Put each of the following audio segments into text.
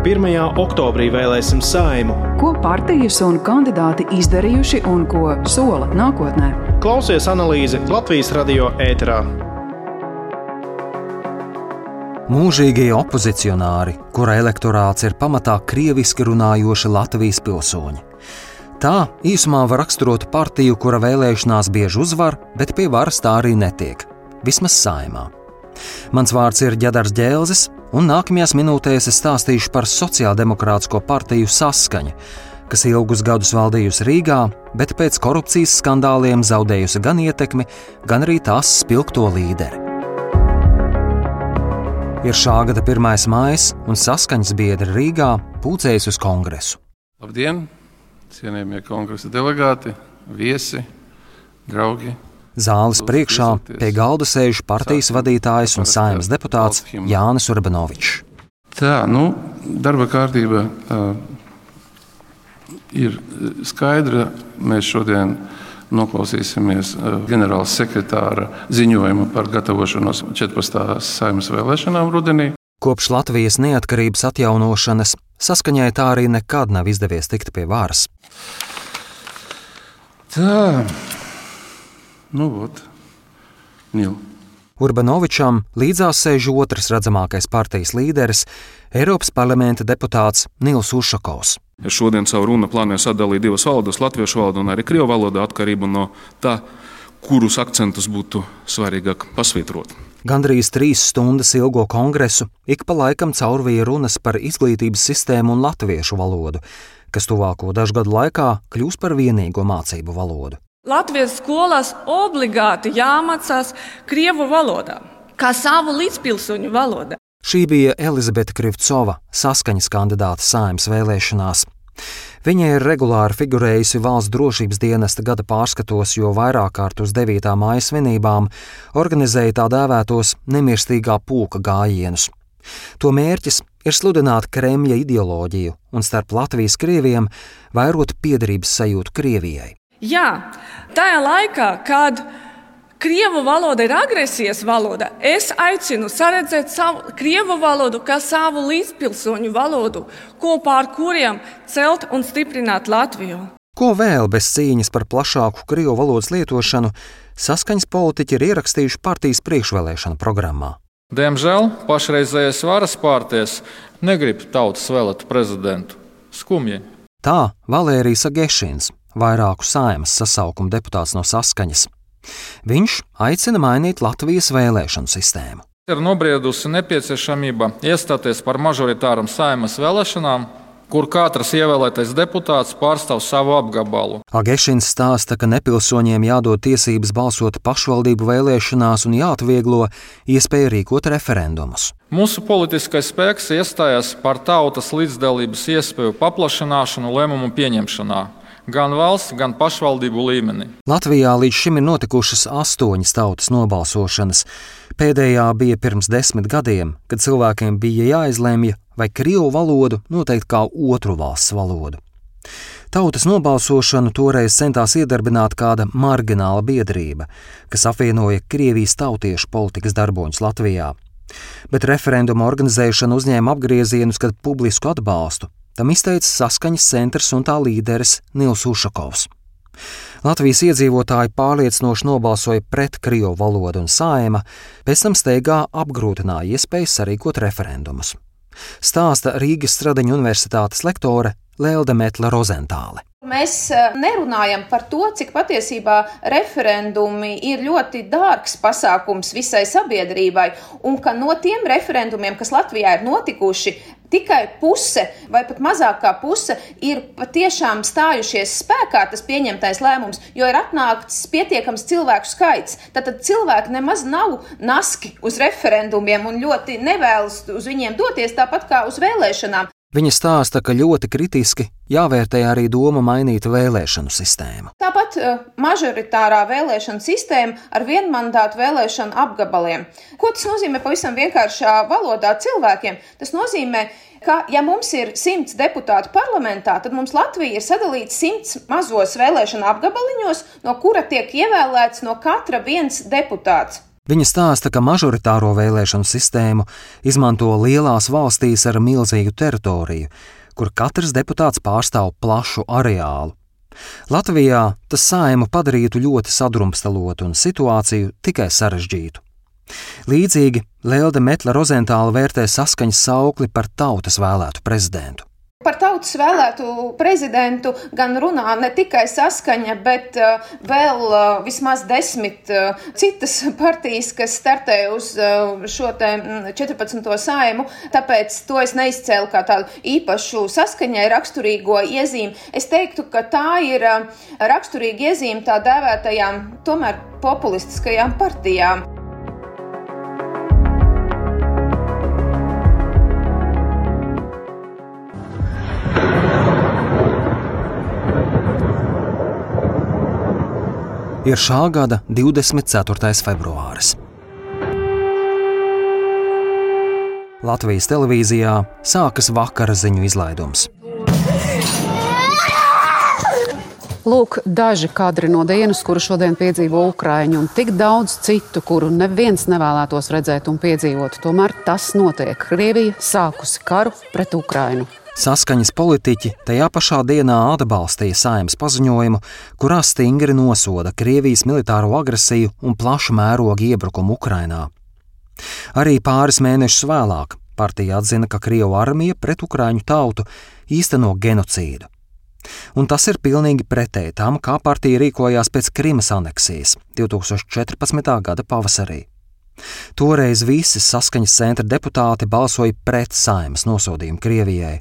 1. oktobrī vēlēsim saimu. Ko partijas un kandidāti izdarījuši un ko sola nākotnē? Klausies analīzi Latvijas radio ēterā. Mūžīgie opozicionāri, kura elektorāts ir pamatā krieviski runājoši Latvijas pilsoņi. Tā īsumā var raksturot partiju, kura vēlēšanās bieži uzvar, bet pie varas tā arī netiek. Vismaz saimā. Mans vārds ir Džedars Džēlzis, un nākamajās minūtēs es stāstīšu par sociāldemokrātisko partiju saskaņu, kas ilgus gadus valdījusi Rīgā, bet pēc korupcijas skandāliem zaudējusi gan ietekmi, gan arī tās spilgto līderi. Ir šā gada 1. maija, un saskaņas biedri Rīgā pūcējas uz kongresu. Labdien, cienījamie kongresa delegāti, viesi, draugi! Zāles priekšā pie galda sēž partijas vadītājs un saimnes deputāts Jānis Urbanovičs. Tā, nu, darba kārtība uh, ir skaidra. Mēs šodien noklausīsimies uh, ģenerāla sekretāra ziņojumu par gatavošanos 14. saimnes vēlēšanām rudenī. Kopš Latvijas neatkarības atjaunošanas saskaņai tā arī nekad nav izdevies tikt pie varas. Tā. Nu, vot, Nil. Urbanovičam līdzās sēž otrs redzamākais partijas līderis, Eiropas parlamenta deputāts Nils Ušakovs. Es šodien savu runu plānoju sadalīt divas valodas, latviešu valodu un arī krievu valodu, atkarībā no tā, kurus akcentus būtu svarīgāk pasvītrot. Gandrīz trīs stundas ilgo kongresu ik pa laikam caurvīja runas par izglītības sistēmu un latviešu valodu, kas tuvāko dažu gadu laikā kļūs par vienīgo mācību valodu. Latvijas skolās obligāti jāmācās krievu valodā, kā savu līdzpilsoņu valodu. Šī bija Elizabete Krivcova, saskaņas kandidāte saimnes vēlēšanās. Viņa ir regulāri figurējusi valsts drošības dienesta gada pārskatos, jo vairāk kārt uz 9. māja svinībām organizēja tā dēvētos nemirstīgā pūka gājienus. To mērķis ir sludināt Kremļa ideoloģiju un starp Latvijas krieviem vairot piederības sajūtu Krievijai. Jā, tajā laikā, kad krievu valoda ir agresijas valoda, es aicinu saredzēt savu krievu valodu kā savu līdzpilsoņu valodu, kopā ar kuriem celt un stiprināt Latviju. Ko vēl bez cīņas par plašāku krievu valodas lietošanu saskaņas politiķi ir ierakstījuši partijas priekšvēlēšana programmā? Diemžēl pašreizējais varas pārties negrib tautas vēlēt prezidentu. Skumji. Tā Valērijas Gešins, vairāku saimas sasaukumu deputāts no saskaņas. Viņš aicina mainīt Latvijas vēlēšanu sistēmu. Ir nobriedusi nepieciešamība iestāties par mažoritāram saimas vēlēšanām, kur katrs ievēlētais deputāts pārstāv savu apgabalu. Agešins stāsta, ka nepilsoņiem jādod tiesības balsot pašvaldību vēlēšanās un jāatvieglo iespēja rīkot referendumus. Mūsu politiskais spēks iestājās par tautas līdzdalības iespēju paplašināšanu lēmumu pieņemšanā gan valsts, gan pašvaldību līmenī. Latvijā līdz šim ir notikušas astoņas tautas nobalsošanas. Pēdējā bija pirms desmit gadiem, kad cilvēkiem bija jāizlemj, vai krievu valodu noteikt kā otru valsts valodu. Tautas nobalsošanu toreiz centās iedarbināt kāda margināla biedrība, kas apvienoja Krievijas tautiešu politikas darboņus Latvijā. Bet referenduma organizēšana uzņēma apgriezienus, kad publisku atbalstu Tam izteica saskaņas centrs un tā līderis Nils Ušakovs. Latvijas iedzīvotāji pārliecinoši nobalsoja pret krievu valodu un sājuma, pēc tam steigā apgrūtināja iespēju sarīkot referendumus. Stāsta Rīgas Stradiņu universitātes lektore Lelde Metla Rozentāle. Mēs eh, nerunājam par to, cik patiesībā referendumi ir ļoti dārgs pasākums visai sabiedrībai, un ka no tiem referendumiem, kas Latvijā ir notikuši, tikai puse vai pat mazākā puse ir patiešām stājušies spēkā tas pieņemtais lēmums, jo ir atnākts pietiekams cilvēku skaits. Tātad cilvēki nemaz nav naski uz referendumiem un ļoti nevēlas uz viņiem doties tāpat kā uz vēlēšanām. Viņa stāsta, ka ļoti kritiski jāvērtē arī doma mainīt vēlēšanu sistēmu. Tāpat uh, mažoritārā vēlēšana sistēma ar vienmandātu vēlēšanu apgabaliem. Ko tas nozīmē pavisam vienkāršā valodā cilvēkiem? Tas nozīmē, ka, ja mums ir simts deputātu parlamentā, tad mums Latvija ir sadalīta simts mazos vēlēšana apgabaliņos, no kura tiek ievēlēts no katra viens deputāts. Viņa stāsta, ka mažoritāro vēlēšanu sistēmu izmanto lielās valstīs ar milzīgu teritoriju, kur katrs deputāts pārstāv plašu areālu. Latvijā tas saimu padarītu ļoti sadrumstalotu un situāciju tikai sarežģītu. Līdzīgi Lielda Metla Rozentāla vērtē saskaņas saukli par tautas vēlētu prezidentu. Tautas vēlētu prezidentu gan runā ne tikai saskaņa, bet uh, vēl uh, vismaz desmit uh, citas partijas, kas startē uz šo te 14. Mm, saimu, tāpēc to es neizcēlu kā tādu īpašu saskaņai raksturīgo iezīmi. Es teiktu, ka tā ir raksturīga iezīme tā dēvētajām tomēr populistiskajām partijām. Ir šā gada 24. februāris. Latvijas televīzijā sākas vakara ziņu izlaidums. Lūk, daži kadri no dienas, kuru šodien piedzīvo Ukrāņi, un tik daudz citu, kuru neviens nevēlētos redzēt un piedzīvot. Tomēr tas notiek. Krievija sākusi karu pret Ukrāņu. Saskaņas politiķi tajā pašā dienā atbalstīja saimnes paziņojumu, kurā stingri nosoda Krievijas militāro agresiju un plašu mērogu iebrukumu Ukrainā. Arī pāris mēnešus vēlāk partija atzina, ka Krievu armija pret Ukrāņu tautu īsteno genocīdu. Un tas ir pilnīgi pretēji tam, kā partija rīkojās pēc Krimas aneksijas 2014. gada pavasarī. Toreiz visi saskaņas centra deputāti balsoja pret saimas nosodījumu Krievijai.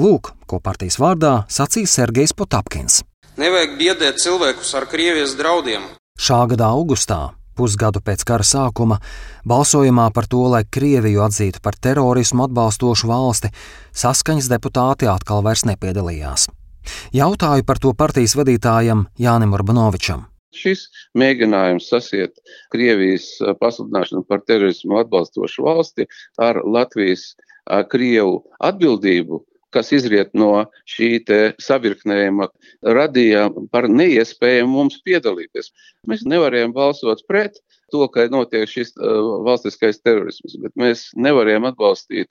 Lūk, ko partijas vārdā sacīja Sergejs Potapkins. Nevajag biedēt cilvēkus ar Krievijas draudiem. Šā gada augustā, pusgadu pēc kara sākuma, balsojumā par to, lai Krieviju atzītu par terorismu atbalstošu valsti, saskaņas deputāti atkal vairs nepiedalījās. Jautāju par to partijas vadītājam Jānim Urbanovičam. Šis mēģinājums sasiet Krievijas pasludināšanu par terorismu atbalstošu valsti ar Latvijas Krievu atbildību, kas izriet no šī savirknējuma, radīja par neiespējamu mums piedalīties. Mēs nevarējām balsot pret to, ka notiek šis valstiskais terorisms, bet mēs nevarējām atbalstīt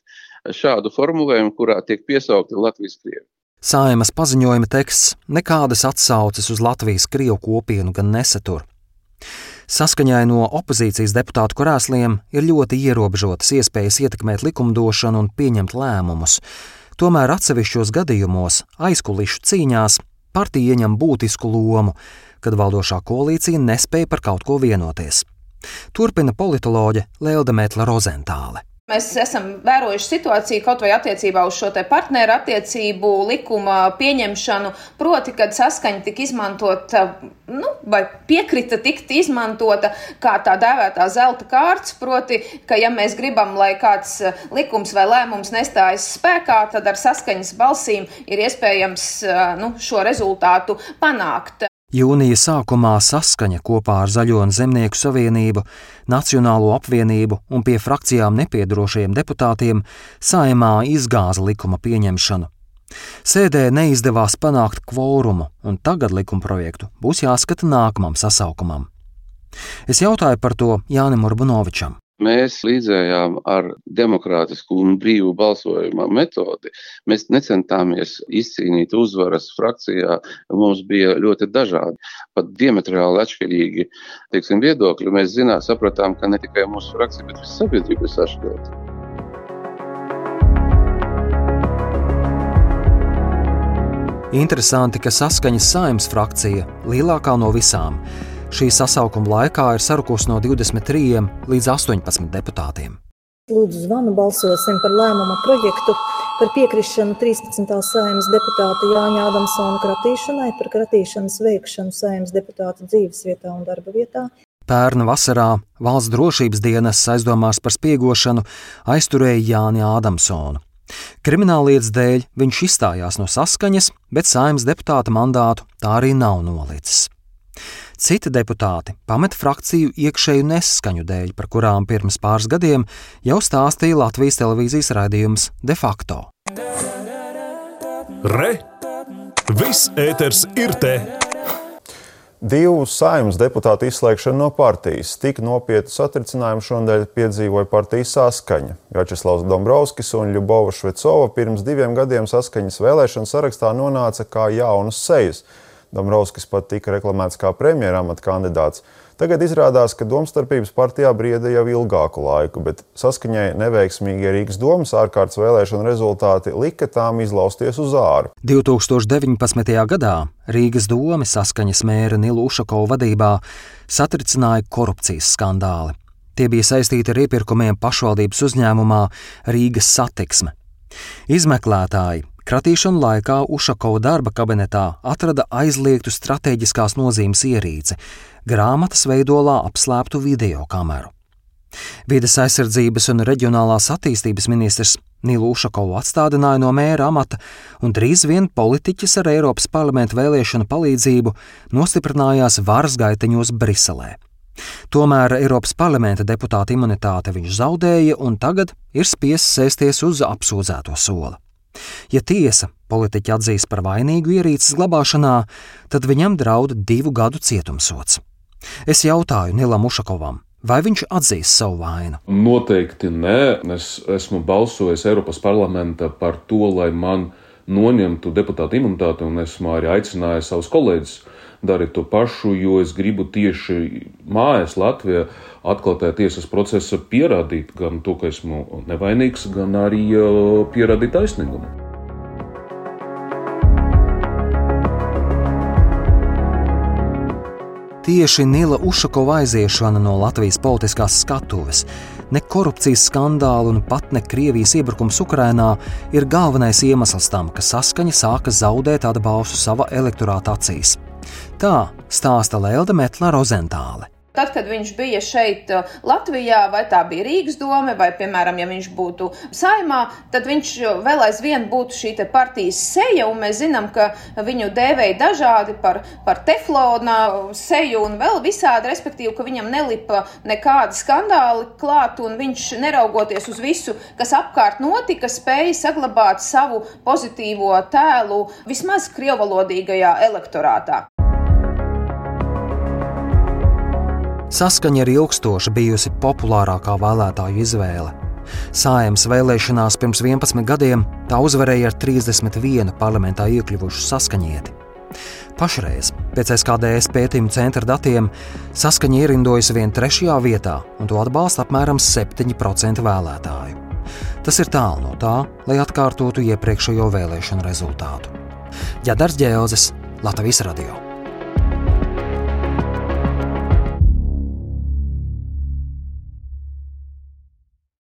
šādu formulējumu, kurā tiek piesaukti Latvijas Krievi. Saimas paziņojuma teksts nekādas atsauces uz Latvijas krievu kopienu gan nesatur. Saskaņai no opozīcijas deputātu krēsliem ir ļoti ierobežotas iespējas ietekmēt likumdošanu un pieņemt lēmumus. Tomēr atsevišķos gadījumos aizkulišu cīņās partija ieņem būtisku lomu, kad valdošā koalīcija nespēja par kaut ko vienoties. Turpina politoloģe Lelda Mētla Rozentāle. Mēs esam vērojuši situāciju kaut vai attiecībā uz šo partneru attiecību likuma pieņemšanu, proti, kad saskaņa tika izmantota, nu, vai piekrita tikt izmantota kā tā dēvētā zelta kārts, proti, ka ja mēs gribam, lai kāds likums vai lēmums nestājas spēkā, tad ar saskaņas balsīm ir iespējams nu, šo rezultātu panākt. Jūnija sākumā saskaņa kopā ar Zaļo un Zemnieku savienību, Nacionālo apvienību un pie frakcijām nepiedarošajiem deputātiem saimā izgāza likuma pieņemšanu. Sēdē neizdevās panākt kvorumu, un tagad likumprojektu būs jāskata nākamam sasaukumam. Es jautāju par to Jānim Urbanovičam. Mēs līdzējām ar demokrātisku un brīvu balsojuma metodi. Mēs necentāmies izcīnīt uzvaras frakcijā. Mums bija ļoti dažādi, pat diametrāli atšķirīgi teiksim, viedokļi. Mēs zinām, sapratām, ka ne tikai mūsu frakcija, bet visa sabiedrība ir sašķelta. Interesanti, ka saskaņas saimnes frakcija, lielākā no visām, šī sasaukuma laikā ir sarukusi no 23 līdz 18 deputātiem. Lūdzu, zvanu balsosim par lēmuma projektu par piekrišanu 13. saimas deputāta Jāņa Adamsona kratīšanai par kratīšanas veikšanu saimas deputāta dzīvesvietā un darba vietā. Pērna vasarā valsts drošības dienas aizdomās par spiegošanu aizturēja Jāni Ādamsonu. Krimināllietas dēļ viņš izstājās no saskaņas, bet saimnes deputāta mandātu tā arī nav nolicis. Citi deputāti pameta frakciju iekšēju nesaskaņu dēļ, par kurām pirms pāris gadiem jau stāstīja Latvijas televīzijas raidījums De facto. Re! Viss ēters ir te! Divu saimnes deputātu izslēgšana no partijas. Tik nopietnu satricinājumu šodien piedzīvoja partijas saskaņa. Vjačeslavs Dombrovskis un Ļubova Švecova pirms diviem gadiem saskaņas vēlēšanu sarakstā nonāca kā jaunas sejas. Dombrovskis pat tika reklamēts kā premjeramata kandidāts. Tagad izrādās, ka domstarpības partijā brieda jau ilgāku laiku, bet saskaņai neveiksmīgie Rīgas domas ārkārtas vēlēšana rezultāti lika tām izlausties uz āru. 2019. gadā Rīgas doma saskaņas mēra Nilu Ušakovu vadībā satricināja korupcijas skandāli. Tie bija saistīti ar iepirkumiem pašvaldības uzņēmumā Rīgas satiksme. Izmeklētāji Kratīšanu laikā Ušakova darba kabinetā atrada aizliegtu strateģiskās nozīmes ierīci - grāmatas veidolā apslēptu video kameru. Vides aizsardzības un reģionālās attīstības ministrs Nilu Ušakovu atstādināja no mēra amata, un drīz vien politiķis ar Eiropas parlamentu vēlēšanu palīdzību nostiprinājās varas gaiteņos Briselē. Tomēr Eiropas parlamenta deputāta imunitāte viņš zaudēja, un tagad ir spiests sēsties uz apsūdzēto soli. Ja tiesa politiķi atzīs par vainīgu ierīces glabāšanā, tad viņam draud divu gadu cietumsots. Es jautāju Nilam Ušakovam, vai viņš atzīs savu vainu? Noteikti nē. Es esmu balsojis Eiropas parlamentā par to, lai man noņemtu deputāta imunitāti, un esmu arī aicinājis savus kolēģus darīt to pašu, jo es gribu tieši mājās Latvijā atklātajā tiesas procesā pierādīt gan to, ka esmu nevainīgs, gan arī pierādīt taisnīgumu. Tieši Nila Ušakova aiziešana no Latvijas politiskās skatuves, ne korupcijas skandāli un pat ne Krievijas iebrukums Ukrainā ir galvenais iemesls tam, ka saskaņa sāka zaudēt atbalstu sava elektorāta acīs. Tā stāsta Lelda Metla Rozentāle. Tad, kad viņš bija šeit, uh, Latvijā, vai tā bija Rīgas doma, vai, piemēram, ja viņš būtu saimā, tad viņš vēl aizvien būtu šī partijas seja, un mēs zinām, ka viņu dēvēja dažādi par, par teflona seju un vēl visādi, respektīvi, ka viņam nelipa nekādi skandāli klāt, un viņš, neraugoties uz visu, kas apkārt notika, spēja saglabāt savu pozitīvo tēlu vismaz krievalodīgajā elektorātā. Saskaņa ir ilgstoši bijusi populārākā vēlētāju izvēle. Sājums vēlēšanās pirms 11 gadiem tā uzvarēja ar 31 parlamentā iekļuvušu saskaņieti. Pašreiz, pēc SKDS pētījuma centra datiem, saskaņa ierindojas vien trešajā vietā, un to atbalsta apmēram 7% vēlētāju. Tas ir tālu no tā, lai atkārtotu iepriekšējo vēlēšanu rezultātu. Jādars Džēlzes, Latvijas Radio.